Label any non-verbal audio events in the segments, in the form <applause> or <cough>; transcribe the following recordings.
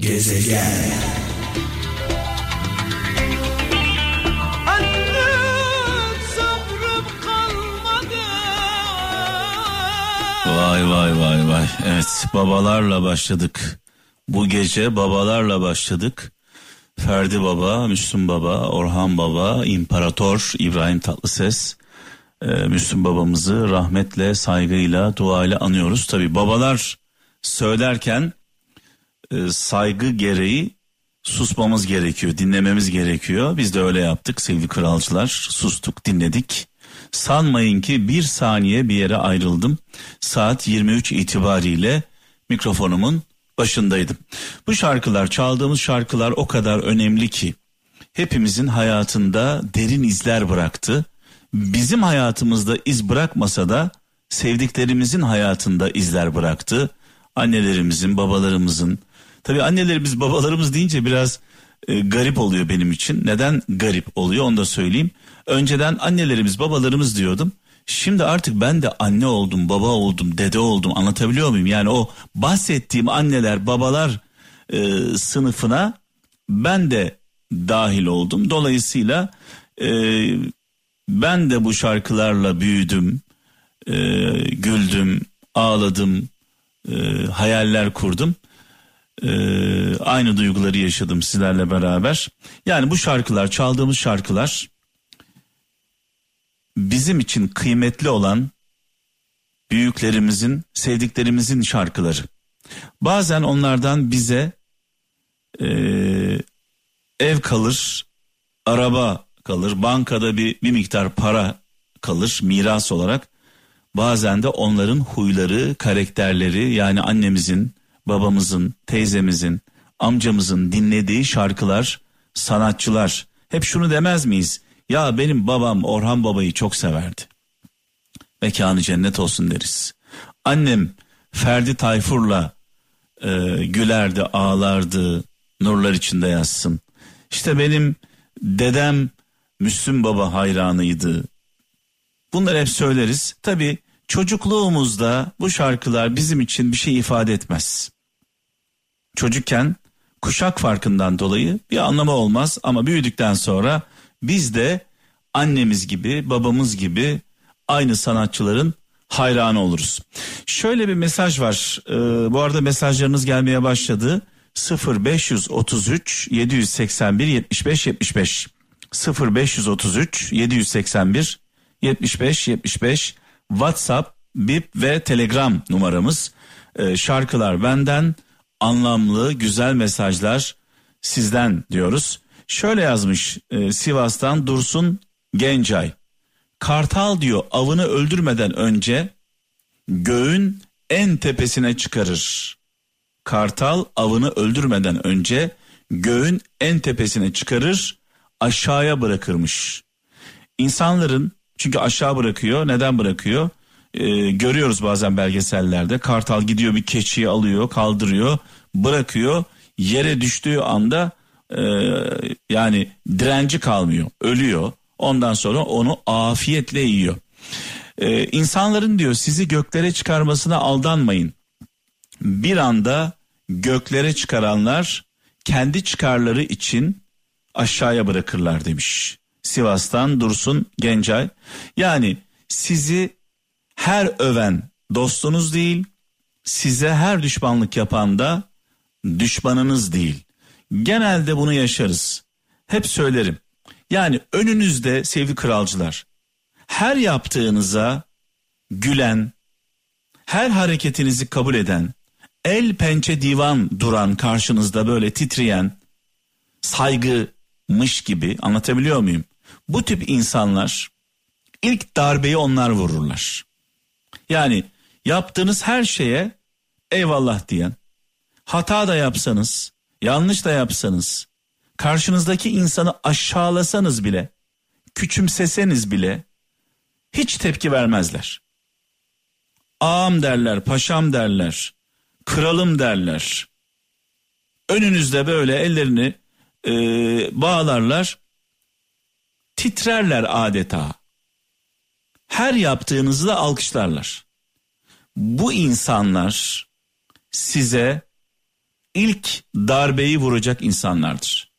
Gezegen Vay vay vay vay. Evet babalarla başladık. Bu gece babalarla başladık. Ferdi Baba, Müslüm Baba, Orhan Baba, İmparator İbrahim Tatlıses, e, Müslüm babamızı rahmetle, saygıyla, duayla anıyoruz. Tabi babalar söylerken e, saygı gereği susmamız gerekiyor, dinlememiz gerekiyor. Biz de öyle yaptık sevgili kralcılar. Sustuk, dinledik. Sanmayın ki bir saniye bir yere ayrıldım. Saat 23 itibariyle mikrofonumun başındaydım. Bu şarkılar, çaldığımız şarkılar o kadar önemli ki hepimizin hayatında derin izler bıraktı. Bizim hayatımızda iz bırakmasa da sevdiklerimizin hayatında izler bıraktı. Annelerimizin, babalarımızın. Tabii annelerimiz, babalarımız deyince biraz e, garip oluyor benim için. Neden garip oluyor onu da söyleyeyim. Önceden annelerimiz, babalarımız diyordum. Şimdi artık ben de anne oldum, baba oldum, dede oldum anlatabiliyor muyum? Yani o bahsettiğim anneler, babalar e, sınıfına ben de dahil oldum. Dolayısıyla e, ben de bu şarkılarla büyüdüm, e, güldüm, ağladım, e, hayaller kurdum. E, aynı duyguları yaşadım sizlerle beraber. Yani bu şarkılar, çaldığımız şarkılar bizim için kıymetli olan büyüklerimizin, sevdiklerimizin şarkıları. Bazen onlardan bize e, ev kalır, araba kalır, bankada bir, bir miktar para kalır miras olarak. Bazen de onların huyları, karakterleri yani annemizin, babamızın, teyzemizin, amcamızın dinlediği şarkılar, sanatçılar. Hep şunu demez miyiz? Ya benim babam Orhan Baba'yı çok severdi. Mekanı cennet olsun deriz. Annem Ferdi Tayfur'la e, gülerdi, ağlardı, nurlar içinde yazsın. İşte benim dedem Müslüm Baba hayranıydı. Bunları hep söyleriz. Tabi çocukluğumuzda bu şarkılar bizim için bir şey ifade etmez. Çocukken kuşak farkından dolayı bir anlamı olmaz ama büyüdükten sonra biz de annemiz gibi babamız gibi aynı sanatçıların hayranı oluruz. Şöyle bir mesaj var. Ee, bu arada mesajlarınız gelmeye başladı. 0533 781 75 75 0533 781 75 75 WhatsApp, Bip ve Telegram numaramız. Ee, şarkılar benden, anlamlı, güzel mesajlar sizden diyoruz. Şöyle yazmış e, Sivas'tan Dursun Gencay. Kartal diyor avını öldürmeden önce göğün en tepesine çıkarır. Kartal avını öldürmeden önce göğün en tepesine çıkarır aşağıya bırakırmış. İnsanların çünkü aşağı bırakıyor neden bırakıyor? Ee, görüyoruz bazen belgesellerde kartal gidiyor bir keçiyi alıyor kaldırıyor bırakıyor yere düştüğü anda e, yani direnci kalmıyor ölüyor ondan sonra onu afiyetle yiyor. Ee, insanların diyor sizi göklere çıkarmasına aldanmayın. Bir anda göklere çıkaranlar kendi çıkarları için aşağıya bırakırlar demiş. Sivas'tan Dursun Gencay. Yani sizi her öven dostunuz değil, size her düşmanlık yapan da düşmanınız değil. Genelde bunu yaşarız. Hep söylerim. Yani önünüzde sevgili kralcılar her yaptığınıza gülen, her hareketinizi kabul eden, el pençe divan duran karşınızda böyle titreyen, saygımış gibi anlatabiliyor muyum? Bu tip insanlar ilk darbeyi onlar vururlar. Yani yaptığınız her şeye eyvallah diyen, hata da yapsanız, yanlış da yapsanız, karşınızdaki insanı aşağılasanız bile, küçümseseniz bile hiç tepki vermezler. Ağam derler, paşam derler, kralım derler. Önünüzde böyle ellerini e, bağlarlar, titrerler adeta. Her yaptığınızı da alkışlarlar. Bu insanlar size ilk darbeyi vuracak insanlardır.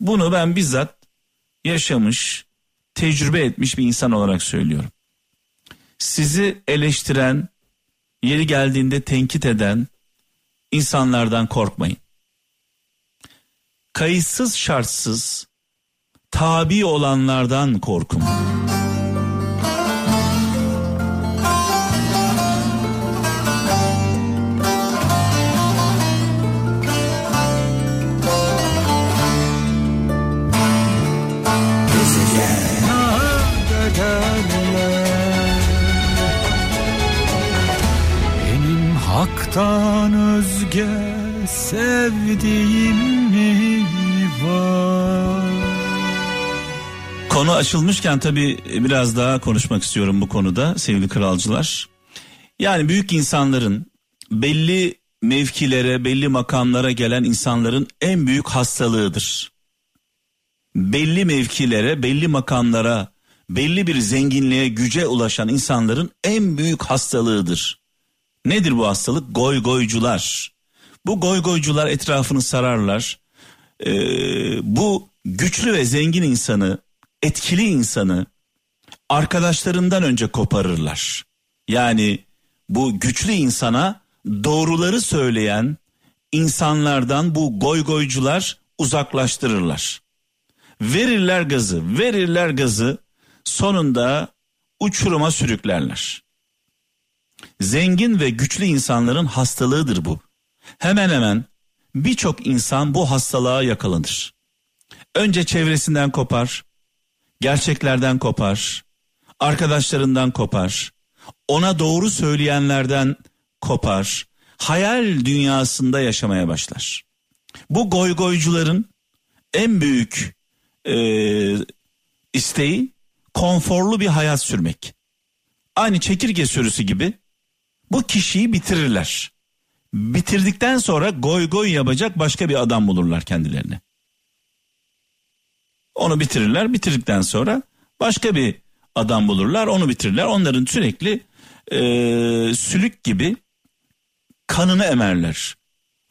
Bunu ben bizzat yaşamış, tecrübe etmiş bir insan olarak söylüyorum. Sizi eleştiren, yeri geldiğinde tenkit eden insanlardan korkmayın. Kayıtsız şartsız tabi olanlardan korkun. Konu açılmışken tabii biraz daha konuşmak istiyorum bu konuda sevgili kralcılar. Yani büyük insanların belli mevkilere, belli makamlara gelen insanların en büyük hastalığıdır. Belli mevkilere, belli makamlara, belli bir zenginliğe, güce ulaşan insanların en büyük hastalığıdır. Nedir bu hastalık? Goy goycular. Bu goy goycular etrafını sararlar. Ee, bu güçlü ve zengin insanı, etkili insanı arkadaşlarından önce koparırlar. Yani bu güçlü insana doğruları söyleyen insanlardan bu goy goycular uzaklaştırırlar. Verirler gazı, verirler gazı sonunda uçuruma sürüklerler. Zengin ve güçlü insanların hastalığıdır bu. Hemen hemen birçok insan bu hastalığa yakalanır. Önce çevresinden kopar, gerçeklerden kopar, arkadaşlarından kopar, ona doğru söyleyenlerden kopar, hayal dünyasında yaşamaya başlar. Bu goygoycuların en büyük e, isteği konforlu bir hayat sürmek. Aynı çekirge sürüsü gibi bu kişiyi bitirirler. Bitirdikten sonra goy goy yapacak başka bir adam bulurlar kendilerine. Onu bitirirler. Bitirdikten sonra başka bir adam bulurlar. Onu bitirirler. Onların sürekli e, sülük gibi kanını emerler.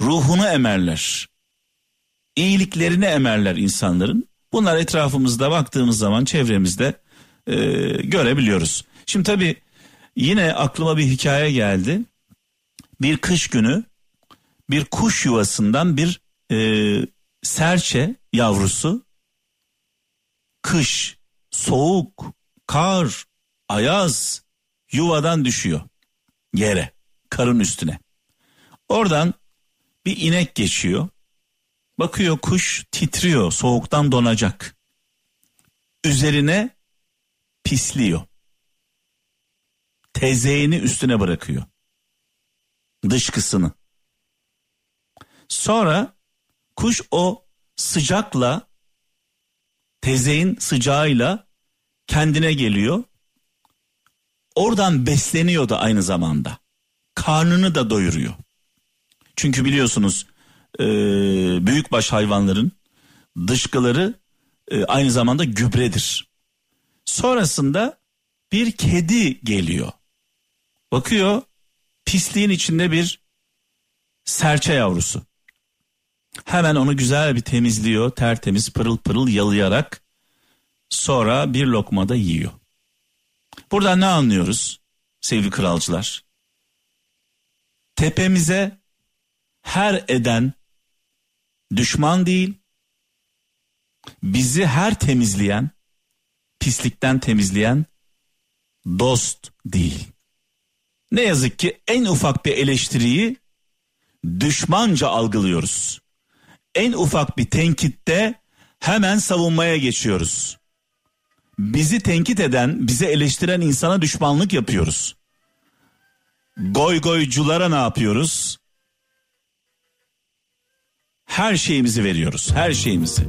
Ruhunu emerler. iyiliklerini emerler insanların. Bunlar etrafımızda baktığımız zaman çevremizde e, görebiliyoruz. Şimdi tabii Yine aklıma bir hikaye geldi. Bir kış günü bir kuş yuvasından bir e, serçe yavrusu kış, soğuk, kar, ayaz yuvadan düşüyor yere, karın üstüne. Oradan bir inek geçiyor. Bakıyor kuş titriyor, soğuktan donacak. Üzerine pisliyor tezeğini üstüne bırakıyor. Dışkısını. Sonra kuş o sıcakla tezeğin sıcağıyla kendine geliyor. Oradan besleniyor da aynı zamanda. Karnını da doyuruyor. Çünkü biliyorsunuz e, büyükbaş hayvanların dışkıları e, aynı zamanda gübredir. Sonrasında bir kedi geliyor. Bakıyor pisliğin içinde bir serçe yavrusu. Hemen onu güzel bir temizliyor, tertemiz pırıl pırıl yalayarak sonra bir lokmada yiyor. Buradan ne anlıyoruz sevgili kralcılar? Tepemize her eden düşman değil, bizi her temizleyen, pislikten temizleyen dost değil. Ne yazık ki en ufak bir eleştiriyi düşmanca algılıyoruz. En ufak bir tenkitte hemen savunmaya geçiyoruz. Bizi tenkit eden, bizi eleştiren insana düşmanlık yapıyoruz. Goy goyculara ne yapıyoruz? Her şeyimizi veriyoruz, her şeyimizi.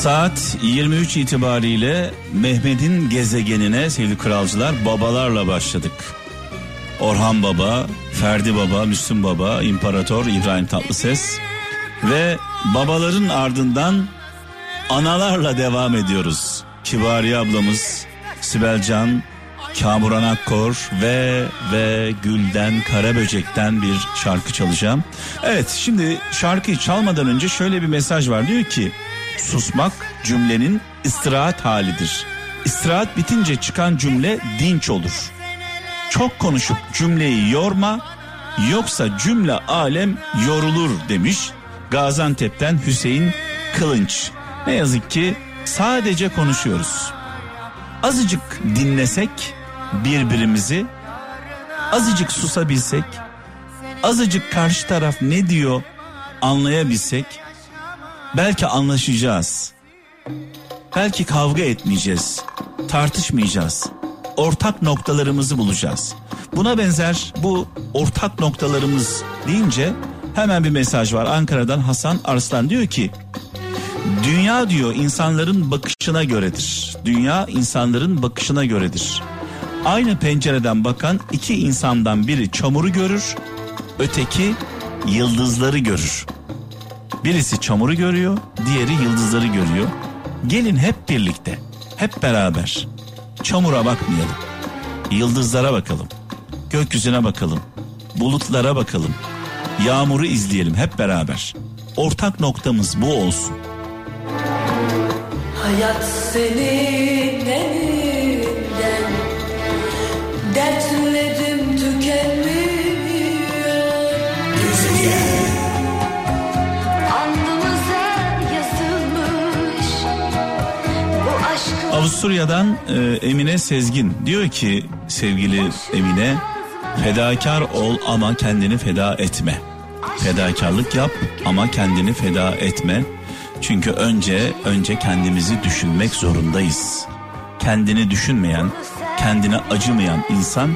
Saat 23 itibariyle Mehmet'in gezegenine sevgili kralcılar babalarla başladık. Orhan Baba, Ferdi Baba, Müslüm Baba, İmparator İbrahim Tatlıses ve babaların ardından analarla devam ediyoruz. Kibariye ablamız, Sibel Can, Kamuran Akkor ve ve Gülden Karaböcek'ten bir şarkı çalacağım. Evet şimdi şarkıyı çalmadan önce şöyle bir mesaj var diyor ki susmak cümlenin istirahat halidir. İstirahat bitince çıkan cümle dinç olur. Çok konuşup cümleyi yorma yoksa cümle alem yorulur demiş Gaziantep'ten Hüseyin Kılınç. Ne yazık ki sadece konuşuyoruz. Azıcık dinlesek birbirimizi, azıcık susabilsek, azıcık karşı taraf ne diyor anlayabilsek belki anlaşacağız. Belki kavga etmeyeceğiz, tartışmayacağız. Ortak noktalarımızı bulacağız. Buna benzer bu ortak noktalarımız deyince hemen bir mesaj var. Ankara'dan Hasan Arslan diyor ki Dünya diyor insanların bakışına göredir. Dünya insanların bakışına göredir. Aynı pencereden bakan iki insandan biri çamuru görür, öteki yıldızları görür. Birisi çamuru görüyor, diğeri yıldızları görüyor. Gelin hep birlikte, hep beraber. Çamura bakmayalım. Yıldızlara bakalım. Gökyüzüne bakalım. Bulutlara bakalım. Yağmuru izleyelim hep beraber. Ortak noktamız bu olsun. Hayat senin elinden Avusturya'dan e, Emine Sezgin diyor ki sevgili Emine fedakar ol ama kendini feda etme. Fedakarlık yap ama kendini feda etme. Çünkü önce önce kendimizi düşünmek zorundayız. Kendini düşünmeyen, kendine acımayan insan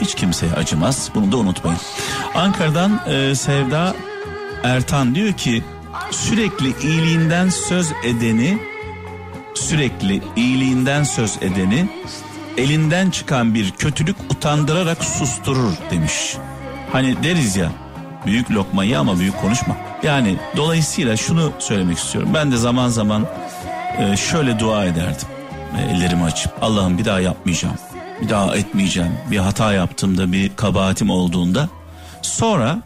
hiç kimseye acımaz. Bunu da unutmayın. Ankara'dan e, Sevda Ertan diyor ki sürekli iyiliğinden söz edeni sürekli iyiliğinden söz edeni elinden çıkan bir kötülük utandırarak susturur demiş. Hani deriz ya büyük lokmayı ama büyük konuşma. Yani dolayısıyla şunu söylemek istiyorum. Ben de zaman zaman e, şöyle dua ederdim. E, ellerimi açıp Allah'ım bir daha yapmayacağım. Bir daha etmeyeceğim. Bir hata yaptığımda bir kabahatim olduğunda sonra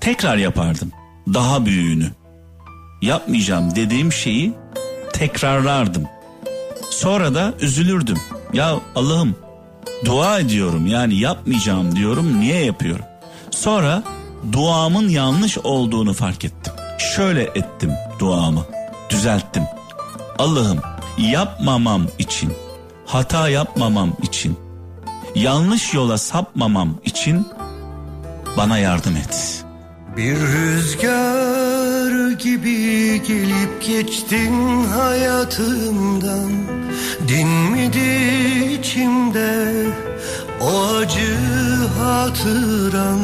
tekrar yapardım. Daha büyüğünü. Yapmayacağım dediğim şeyi tekrarlardım. Sonra da üzülürdüm. Ya Allah'ım dua ediyorum yani yapmayacağım diyorum niye yapıyorum? Sonra duamın yanlış olduğunu fark ettim. Şöyle ettim duamı düzelttim. Allah'ım yapmamam için, hata yapmamam için, yanlış yola sapmamam için bana yardım et. Bir rüzgar gibi gelip geçtin hayatımdan. Dinmedi içimde o acı hatıran?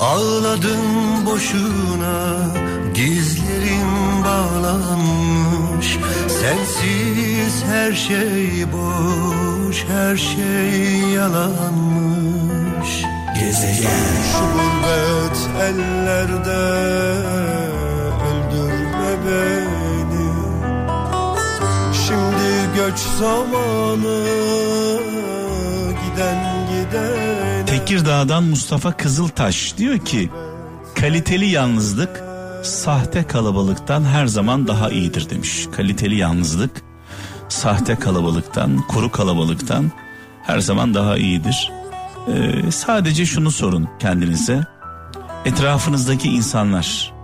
Ağladım boşuna gizlerim bağlanmış. Sensiz her şey boş her şey yalanmış. Gezegen. Şu gurbet ellerde beni Şimdi göç zamanı giden giden Tekirdağ'dan Mustafa Kızıltaş diyor ki kaliteli yalnızlık sahte kalabalıktan her zaman daha iyidir demiş. Kaliteli yalnızlık sahte kalabalıktan, kuru kalabalıktan her zaman daha iyidir. Ee, sadece şunu sorun kendinize. Etrafınızdaki insanlar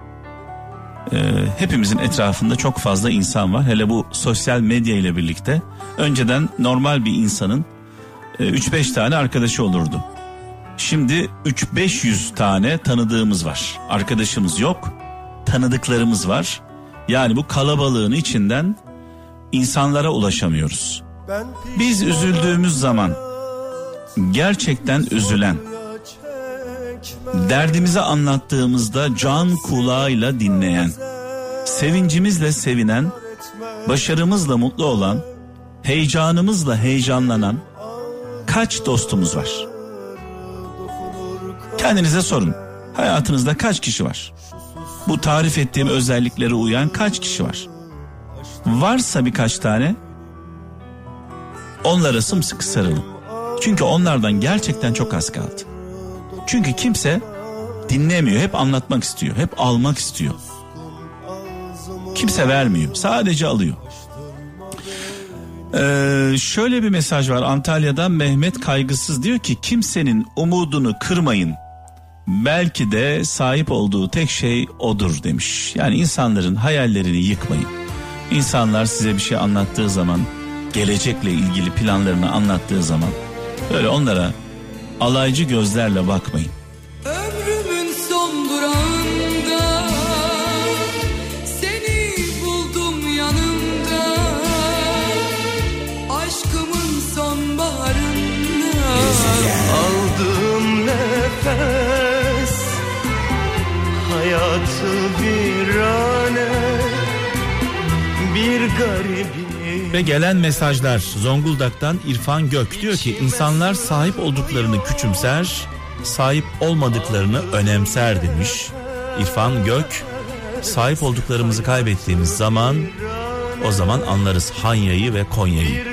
e, hepimizin etrafında çok fazla insan var. Hele bu sosyal medya ile birlikte önceden normal bir insanın e, 3-5 tane arkadaşı olurdu. Şimdi 3-500 tane tanıdığımız var. Arkadaşımız yok, tanıdıklarımız var. Yani bu kalabalığın içinden insanlara ulaşamıyoruz. Biz üzüldüğümüz zaman gerçekten üzülen, derdimizi anlattığımızda can kulağıyla dinleyen, sevincimizle sevinen, başarımızla mutlu olan, heyecanımızla heyecanlanan kaç dostumuz var? Kendinize sorun. Hayatınızda kaç kişi var? Bu tarif ettiğim özelliklere uyan kaç kişi var? Varsa birkaç tane onlara sımsıkı sarılın. Çünkü onlardan gerçekten çok az kaldı. Çünkü kimse dinlemiyor, hep anlatmak istiyor, hep almak istiyor. Kimse vermiyor, sadece alıyor. Ee, şöyle bir mesaj var Antalya'dan Mehmet Kaygısız diyor ki kimsenin umudunu kırmayın. Belki de sahip olduğu tek şey odur demiş. Yani insanların hayallerini yıkmayın. İnsanlar size bir şey anlattığı zaman, gelecekle ilgili planlarını anlattığı zaman böyle onlara alaycı gözlerle bakmayın. Ve gelen mesajlar Zonguldak'tan İrfan Gök diyor ki insanlar sahip olduklarını küçümser, sahip olmadıklarını önemser demiş. İrfan Gök sahip olduklarımızı kaybettiğimiz zaman o zaman anlarız Hanya'yı ve Konya'yı.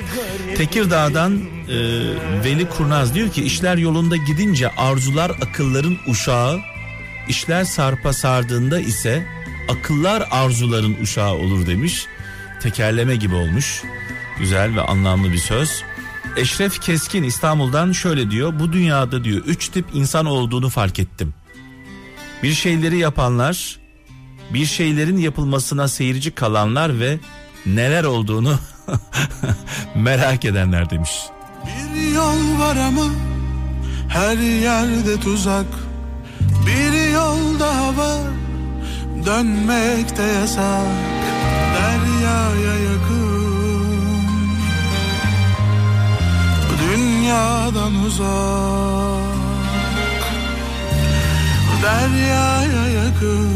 Tekirdağ'dan e, Veli Kurnaz diyor ki işler yolunda gidince arzular akılların uşağı, işler sarpa sardığında ise akıllar arzuların uşağı olur demiş. Tekerleme gibi olmuş. Güzel ve anlamlı bir söz. Eşref Keskin İstanbul'dan şöyle diyor. Bu dünyada diyor üç tip insan olduğunu fark ettim. Bir şeyleri yapanlar, bir şeylerin yapılmasına seyirci kalanlar ve neler olduğunu <laughs> merak edenler demiş. Bir yol var ama her yerde tuzak Bir yol daha var dönmek de yasak Deryaya yakın. Bu dünyadan uzak. Deryaya yakın